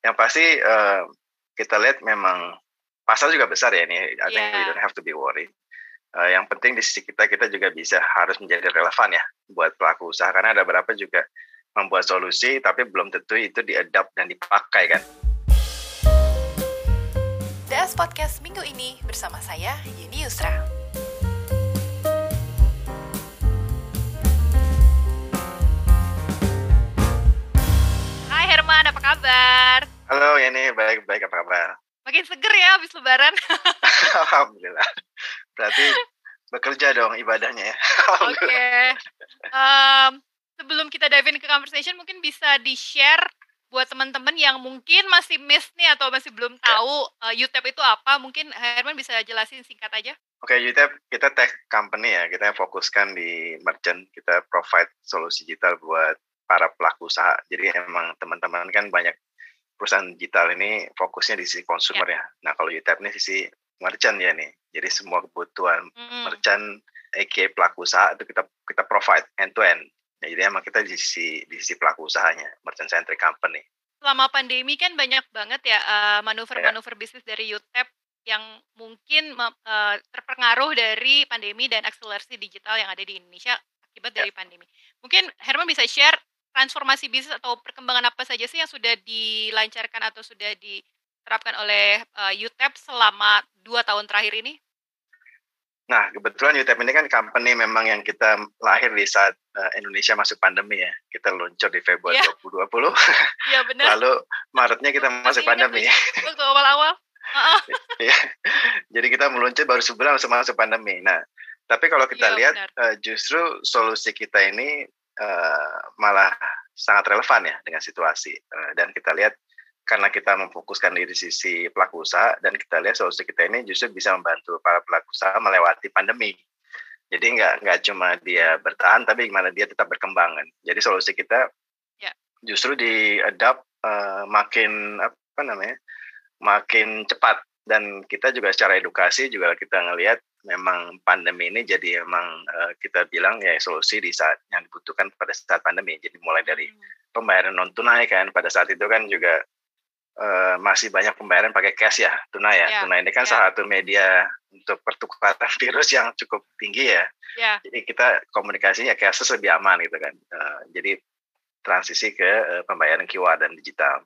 yang pasti uh, kita lihat memang pasar juga besar ya ini. I think yeah. we don't have to be worried. Uh, yang penting di sisi kita kita juga bisa harus menjadi relevan ya buat pelaku usaha karena ada beberapa juga membuat solusi tapi belum tentu itu diadapt dan dipakai kan. DS Podcast minggu ini bersama saya Yeni Yusra. Hai Herman, apa kabar? Halo Yeni, baik-baik apa kabar? Makin seger ya habis lebaran. Alhamdulillah. Berarti bekerja dong ibadahnya ya. Oke. Okay. Um, sebelum kita dive in ke conversation, mungkin bisa di-share buat teman-teman yang mungkin masih miss nih atau masih belum ya. tahu yeah. uh, UTEP itu apa, mungkin Herman bisa jelasin singkat aja. Oke, okay, UTEP kita tech company ya, kita fokuskan di merchant, kita provide solusi digital buat para pelaku usaha. Jadi emang teman-teman kan banyak perusahaan digital ini fokusnya di sisi konsumer yeah. ya. Nah kalau UTAP ini sisi merchant ya nih. Jadi semua kebutuhan mm-hmm. merchant, aka pelaku usaha itu kita kita provide end to end. Nah, jadi emang kita di sisi di sisi pelaku usahanya, merchant centric company. Selama pandemi kan banyak banget ya uh, manuver-manuver yeah. bisnis dari UTAP yang mungkin uh, terpengaruh dari pandemi dan akselerasi digital yang ada di Indonesia akibat yeah. dari pandemi. Mungkin Herman bisa share transformasi bisnis atau perkembangan apa saja sih yang sudah dilancarkan atau sudah diterapkan oleh uh, UTEP selama dua tahun terakhir ini? Nah, kebetulan UTEP ini kan company memang yang kita lahir di saat uh, Indonesia masuk pandemi ya. Kita luncur di Februari yeah. 2020. Iya benar. Lalu Maretnya kita masuk pandemi. Waktu awal-awal. Iya. Jadi kita meluncur baru sebulan langsung masuk pandemi. Nah, tapi kalau kita ya, lihat uh, justru solusi kita ini uh, malah sangat relevan ya dengan situasi uh, dan kita lihat karena kita memfokuskan diri sisi pelaku usaha dan kita lihat solusi kita ini justru bisa membantu para pelaku usaha melewati pandemi. Jadi nggak nggak cuma dia bertahan tapi gimana dia tetap berkembang kan. Jadi solusi kita yeah. justru di adapt uh, makin apa namanya makin cepat dan kita juga secara edukasi juga kita ngelihat memang pandemi ini jadi memang uh, kita bilang ya solusi di saat yang dibutuhkan pada saat pandemi. Jadi mulai dari hmm. pembayaran non tunai kan pada saat itu kan juga uh, masih banyak pembayaran pakai cash ya tunai ya. Yeah. Tunai ini kan yeah. salah satu media untuk pertukaran virus yang cukup tinggi ya. Yeah. Jadi kita komunikasinya cashless lebih aman gitu kan. Uh, jadi transisi ke uh, pembayaran QR dan digital.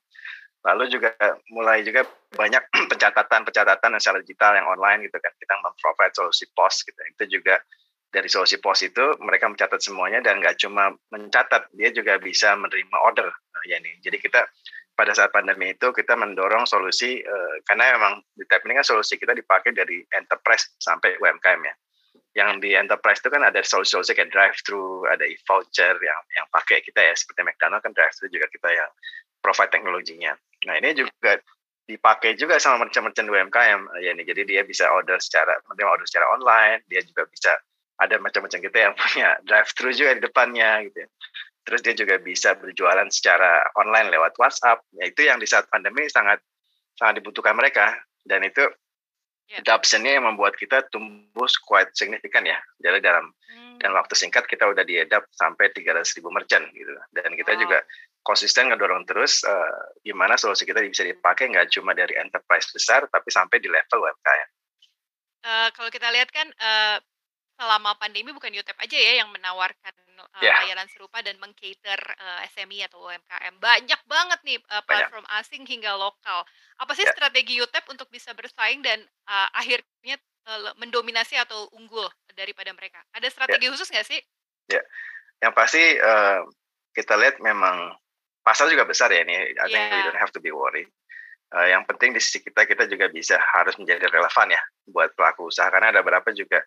Lalu juga mulai juga banyak pencatatan-pencatatan secara digital yang online gitu kan. Kita memprovide solusi pos gitu. Itu juga dari solusi pos itu mereka mencatat semuanya dan nggak cuma mencatat, dia juga bisa menerima order. Nah, ya nih. Jadi kita pada saat pandemi itu kita mendorong solusi uh, karena memang di tab ini kan solusi kita dipakai dari enterprise sampai UMKM ya. Yang di enterprise itu kan ada solusi-solusi kayak drive thru, ada e-voucher yang yang pakai kita ya seperti McDonald kan drive thru juga kita yang provide teknologinya. Nah ini juga dipakai juga sama merchant-merchant UMKM ya nih. Jadi dia bisa order secara menerima order secara online, dia juga bisa ada macam-macam kita yang punya drive thru juga di depannya gitu. Ya. Terus dia juga bisa berjualan secara online lewat WhatsApp. Ya itu yang di saat pandemi sangat sangat dibutuhkan mereka dan itu yeah. adoptionnya yang membuat kita tumbuh quite signifikan ya. Jadi dalam hmm. dalam waktu singkat kita udah diedap sampai 300 ribu merchant gitu. Dan kita oh. juga konsisten ngedorong terus uh, gimana solusi kita bisa dipakai nggak cuma dari enterprise besar tapi sampai di level UMKM. Uh, kalau kita lihat kan uh, selama pandemi bukan YouTube aja ya yang menawarkan uh, yeah. layanan serupa dan mengcater uh, SME atau UMKM. Banyak banget nih uh, platform Banyak. asing hingga lokal. Apa sih yeah. strategi YouTube untuk bisa bersaing dan uh, akhirnya uh, mendominasi atau unggul daripada mereka? Ada strategi yeah. khusus nggak sih? Ya, yeah. yang pasti uh, kita lihat memang pasar juga besar ya ini. I think yeah. we don't have to be worried. Uh, yang penting di sisi kita kita juga bisa harus menjadi relevan ya buat pelaku usaha karena ada beberapa juga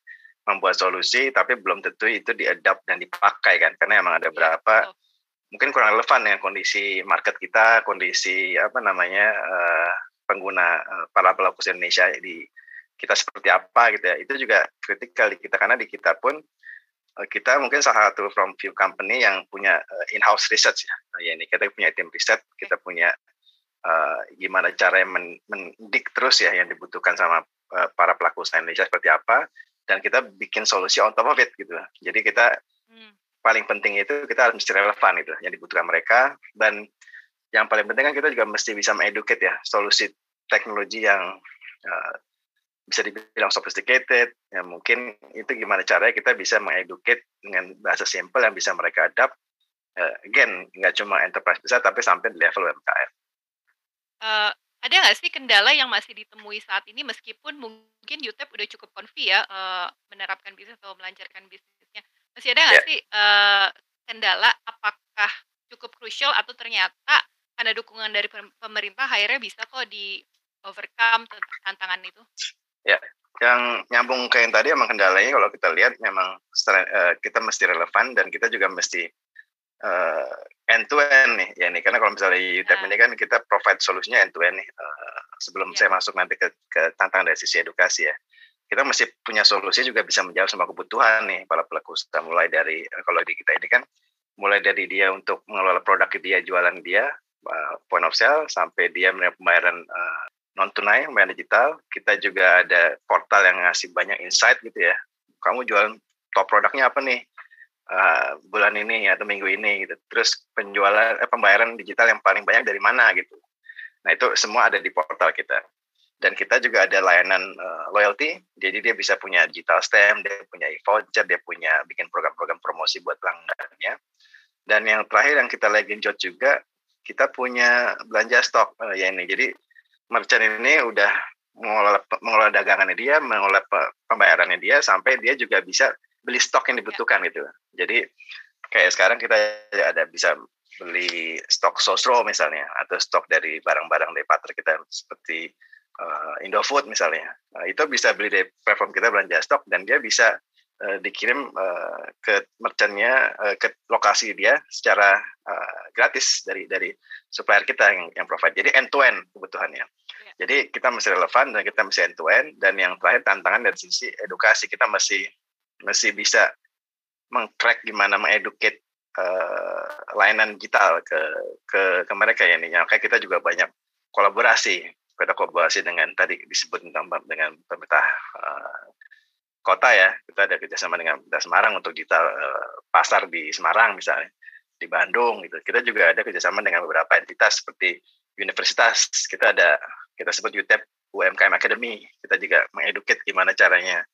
membuat solusi tapi belum tentu itu diadapt dan dipakai kan karena emang ada iya, beberapa yeah. mungkin kurang relevan dengan kondisi market kita kondisi apa namanya uh, pengguna uh, para pelaku Indonesia di kita seperti apa gitu ya itu juga kritikal di kita karena di kita pun Eh, kita mungkin salah satu from few company yang punya uh, in-house research ya. Nah, ya ini kita punya tim riset, kita punya uh, gimana cara men mendik terus ya yang dibutuhkan sama uh, para pelaku usaha Indonesia seperti apa dan kita bikin solusi on top of it gitu. Jadi kita hmm. paling penting itu kita harus mesti relevan itu yang dibutuhkan mereka dan yang paling penting kan kita juga mesti bisa mengeduket ya solusi teknologi yang uh, bisa dibilang sophisticated ya mungkin itu gimana caranya kita bisa mengeduket dengan bahasa simple yang bisa mereka adapt uh, again nggak cuma enterprise besar tapi sampai di level UMKM. Uh, ada nggak sih kendala yang masih ditemui saat ini meskipun mungkin UTEP udah cukup konfi ya uh, menerapkan bisnis atau melancarkan bisnisnya masih ada nggak yeah. sih uh, kendala apakah cukup krusial atau ternyata karena dukungan dari pemerintah akhirnya bisa kok di overcome tantangan itu? Ya, yang nyambung ke yang tadi emang kendalanya kalau kita lihat memang uh, kita mesti relevan dan kita juga mesti uh, end to end nih ya nih karena kalau misalnya UTEP nah. ini kan kita provide solusinya end to end nih uh, sebelum yeah. saya masuk nanti ke, ke tantangan dari sisi edukasi ya kita mesti punya solusi juga bisa menjawab semua kebutuhan nih para pelaku usaha mulai dari kalau di kita ini kan mulai dari dia untuk mengelola produk dia jualan dia uh, point of sale sampai dia menerima pembayaran uh, non tunai pembayaran digital kita juga ada portal yang ngasih banyak insight gitu ya kamu jualan top produknya apa nih uh, bulan ini atau minggu ini gitu. Terus penjualan eh, pembayaran digital yang paling banyak dari mana gitu. Nah, itu semua ada di portal kita. Dan kita juga ada layanan uh, loyalty, jadi dia bisa punya digital stamp, dia punya e-voucher, dia punya bikin program-program promosi buat pelanggannya. Dan yang terakhir yang kita lagi genjot juga, kita punya belanja stok uh, ya ini. Jadi merchant ini udah mengelola, mengelola dagangannya dia, mengelola pembayarannya dia, sampai dia juga bisa beli stok yang dibutuhkan gitu. Jadi kayak sekarang kita ada bisa beli stok sosro misalnya atau stok dari barang-barang dari partner kita seperti uh, Indofood misalnya. Uh, itu bisa beli dari platform kita belanja stok dan dia bisa uh, dikirim uh, ke merchantnya uh, ke lokasi dia secara uh, gratis dari dari supplier kita yang yang provide. Jadi end to end kebutuhannya. Yeah. Jadi kita masih relevan dan kita masih end to end dan yang terakhir tantangan dari sisi edukasi kita masih masih bisa mengcrack gimana mengeduket uh, layanan digital ke ke ke mereka ya nih. Makanya kita juga banyak kolaborasi. Kita kolaborasi dengan tadi disebut tentang dengan pemerintah uh, kota ya. Kita ada kerjasama dengan pemerintah Semarang untuk digital uh, pasar di Semarang misalnya, di Bandung gitu. Kita juga ada kerjasama dengan beberapa entitas seperti universitas. Kita ada kita sebut UTEP UMKM Academy. Kita juga mengeduket gimana caranya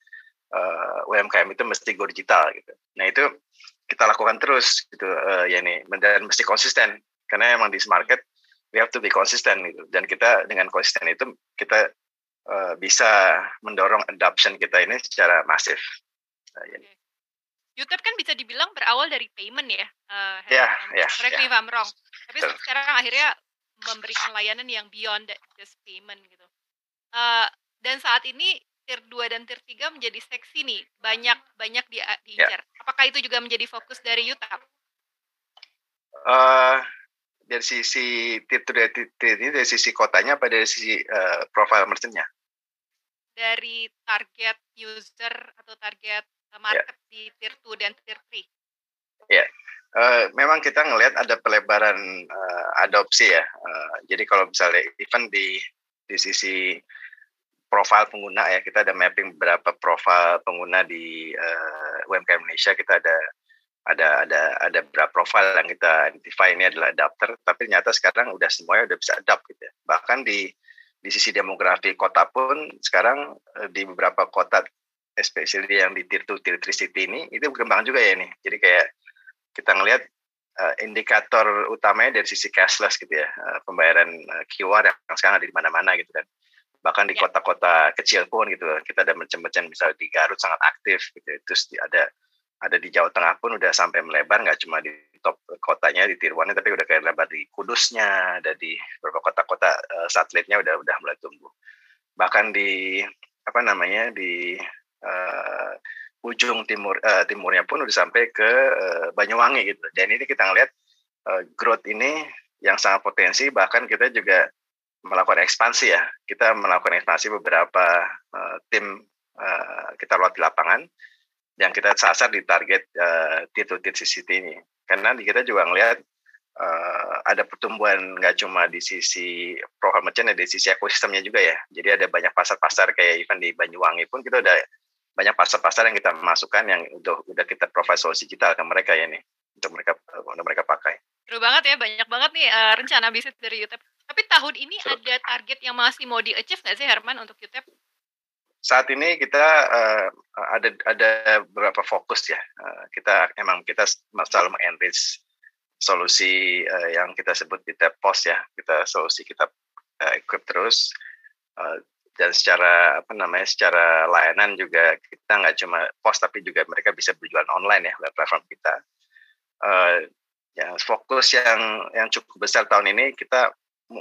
uh, eh, UMKM itu mesti go digital gitu. Nah itu kita lakukan terus gitu uh, ya ini dan mesti konsisten karena emang di market we have to be consistent gitu dan kita dengan konsisten itu kita uh, bisa mendorong adoption kita ini secara masif. Uh, ya. YouTube kan bisa dibilang berawal dari payment ya. Uh, ya, ya. Correct me if I'm wrong. Tapi Betul. sekarang akhirnya memberikan layanan yang beyond just payment gitu. Uh, dan saat ini tier 2 dan tier 3 menjadi seksi nih, banyak banyak di ya. diincar. Yeah. Apakah itu juga menjadi fokus dari YouTube? Uh, dari sisi 2 dan tier ini dari sisi kotanya apa dari sisi uh, profile merchantnya? Dari target user atau target uh, market yeah. di tier 2 dan tier 3. Ya, yeah. uh, memang kita ngelihat ada pelebaran uh, adopsi ya. Uh, jadi kalau misalnya even di di sisi profil pengguna ya kita ada mapping beberapa profil pengguna di uh, eh, UMKM Indonesia kita ada ada ada ada beberapa profil yang kita identify ini adalah adapter tapi ternyata sekarang udah semuanya udah bisa adapt gitu ya. bahkan di di sisi demografi kota pun sekarang uh, di beberapa kota especially yang di tier 2 tier 3 city ini itu berkembang juga ya nih jadi kayak kita ngelihat uh, indikator utamanya dari sisi cashless gitu ya uh, pembayaran uh, QR yang sekarang ada di mana-mana gitu kan bahkan di ya. kota-kota kecil pun gitu kita ada macam-macam misalnya di Garut sangat aktif gitu terus ada ada di Jawa Tengah pun udah sampai melebar nggak cuma di top kotanya di Tirwannya tapi udah kayak lebar di Kudusnya ada di beberapa kota-kota uh, satelitnya udah udah mulai tumbuh. Bahkan di apa namanya di uh, ujung timur uh, timurnya pun udah sampai ke uh, Banyuwangi gitu. Dan ini kita ngelihat uh, growth ini yang sangat potensi bahkan kita juga melakukan ekspansi ya. Kita melakukan ekspansi beberapa uh, tim uh, kita lewat di lapangan yang kita sasar di target uh, titik CCT ini. Karena di kita juga ngelihat uh, ada pertumbuhan nggak cuma di sisi program merchant, ya, di sisi ekosistemnya juga ya. Jadi ada banyak pasar-pasar kayak event di Banyuwangi pun kita udah banyak pasar-pasar yang kita masukkan yang udah udah kita provide solusi digital ke mereka ya nih untuk mereka untuk mereka pakai. Seru banget ya, banyak banget nih uh, rencana bisnis dari YouTube. Tapi tahun ini Seru. ada target yang masih mau di-achieve nggak sih Herman untuk YouTube? Saat ini kita uh, ada ada beberapa fokus ya. Uh, kita emang kita selalu mengenrich solusi uh, yang kita sebut di tab ya. Kita solusi kita uh, equip terus. Uh, dan secara apa namanya secara layanan juga kita nggak cuma pos tapi juga mereka bisa berjualan online ya lewat platform kita. Uh, ya fokus yang yang cukup besar tahun ini kita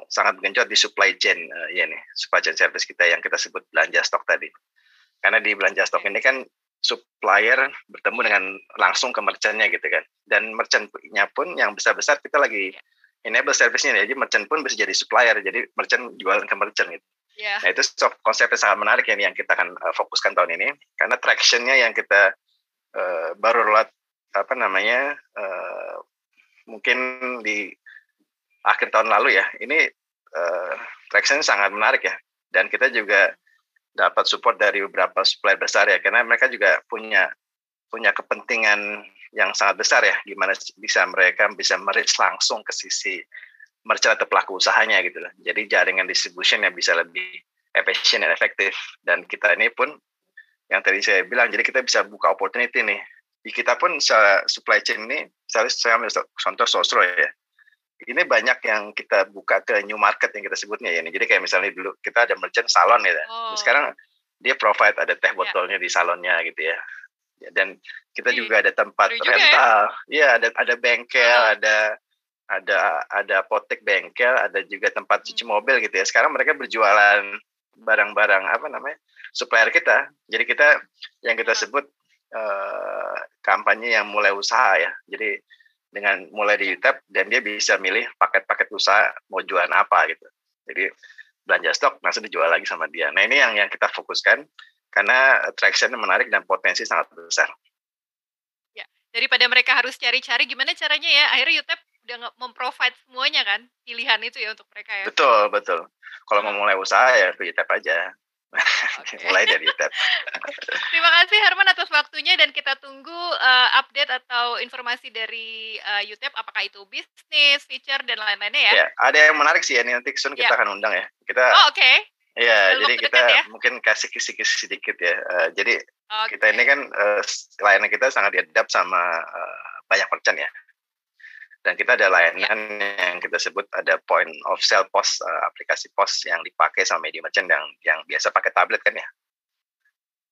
sangat genjot di supply chain uh, ya nih supply chain service kita yang kita sebut belanja stok tadi. Karena di belanja stok ini kan supplier bertemu dengan langsung ke merchantnya gitu kan. Dan merchantnya pun yang besar-besar kita lagi enable service-nya jadi merchant pun bisa jadi supplier. Jadi merchant jualan ke merchant gitu. Yeah. Nah itu konsep yang sangat menarik ya yang kita akan uh, fokuskan tahun ini karena tractionnya yang kita uh, baru lihat apa namanya uh, mungkin di akhir tahun lalu ya ini uh, traction sangat menarik ya dan kita juga dapat support dari beberapa supplier besar ya karena mereka juga punya punya kepentingan yang sangat besar ya gimana bisa mereka bisa merich langsung ke sisi merchant atau pelaku usahanya gitu loh. Jadi jaringan distribution yang bisa lebih efisien dan efektif. Dan kita ini pun yang tadi saya bilang, jadi kita bisa buka opportunity nih. Di kita pun supply chain ini, misalnya saya ambil contoh sosro ya. Ini banyak yang kita buka ke new market yang kita sebutnya ya. Jadi kayak misalnya dulu kita ada merchant salon ya. Oh. Sekarang dia provide ada teh ya. botolnya yeah. di salonnya gitu ya. Dan kita juga ada tempat ya? rental. Iya, ya, ada ada bengkel, oh. ada ada ada apotek bengkel, ada juga tempat cuci hmm. mobil gitu ya. Sekarang mereka berjualan barang-barang apa namanya supplier kita. Jadi kita yang kita sebut uh, kampanye yang mulai usaha ya. Jadi dengan mulai di YouTube dan dia bisa milih paket-paket usaha mau jualan apa gitu. Jadi belanja stok langsung dijual lagi sama dia. Nah ini yang yang kita fokuskan karena traction menarik dan potensi sangat besar. Ya, daripada mereka harus cari-cari gimana caranya ya akhirnya YouTube udah nggak memprovide semuanya kan pilihan itu ya untuk mereka ya. Betul betul. Kalau mau mulai usaha ya ke YouTube aja. Mulai dari YouTube. Terima kasih Herman atas waktunya dan kita tunggu uh, update atau informasi dari uh, YouTube apakah itu bisnis, feature dan lain-lainnya ya. ya. Ada yang menarik sih ya nanti Sun kita ya. akan undang ya. Kita Oh, oke. Okay. Iya, jadi kita ya? mungkin kasih kisi-kisi sedikit ya. Uh, jadi okay. kita ini kan uh, layanan kita sangat diadap sama uh, banyak merchant ya dan kita ada layanan yang kita sebut ada point of sale pos uh, aplikasi pos yang dipakai sama media merchant yang yang biasa pakai tablet kan ya.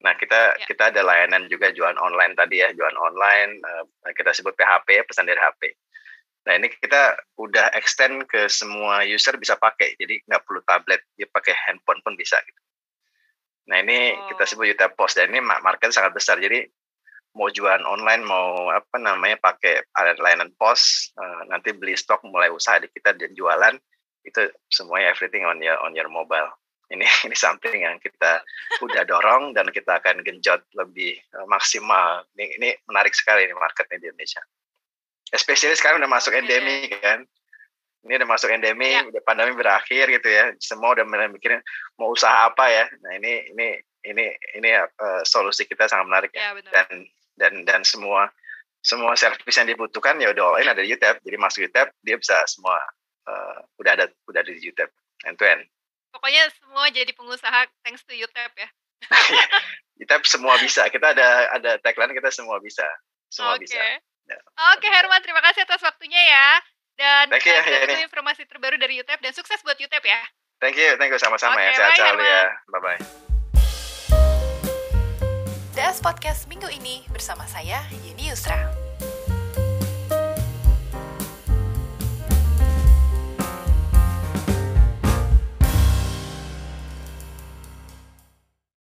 Nah kita ya. kita ada layanan juga jualan online tadi ya jualan online uh, kita sebut PHP pesan dari HP. Nah ini kita udah extend ke semua user bisa pakai jadi nggak perlu tablet dia pakai handphone pun bisa gitu. Nah ini oh. kita sebut Yuta Post dan ini market sangat besar jadi mau jualan online mau apa namanya pakai layanan pos uh, nanti beli stok mulai usaha di kita dan jualan itu semuanya everything on your on your mobile. Ini ini something yang kita udah dorong dan kita akan genjot lebih uh, maksimal. Ini ini menarik sekali ini marketnya di Indonesia. Especially sekarang udah masuk endemi kan? Ini udah masuk endemi ya. udah pandemi berakhir gitu ya. Semua udah mulai mikirin mau usaha apa ya. Nah ini ini ini ini uh, solusi kita sangat menarik ya, ya dan dan dan semua semua servis yang dibutuhkan ya udah all in ada di YouTube. Jadi masuk YouTube dia bisa semua uh, udah ada udah ada di YouTube end to end. Pokoknya semua jadi pengusaha thanks to YouTube ya. YouTube semua bisa. Kita ada ada tagline kita semua bisa. Semua okay. bisa. Ya. oke okay, Herman terima kasih atas waktunya ya. Dan Thank you, ya, informasi terbaru dari YouTube. Dan sukses buat YouTube ya. Thank you, thank you. Sama-sama okay, ya. Sehat selalu ya. Bye-bye. DS Podcast minggu ini bersama saya Yeni Yusra.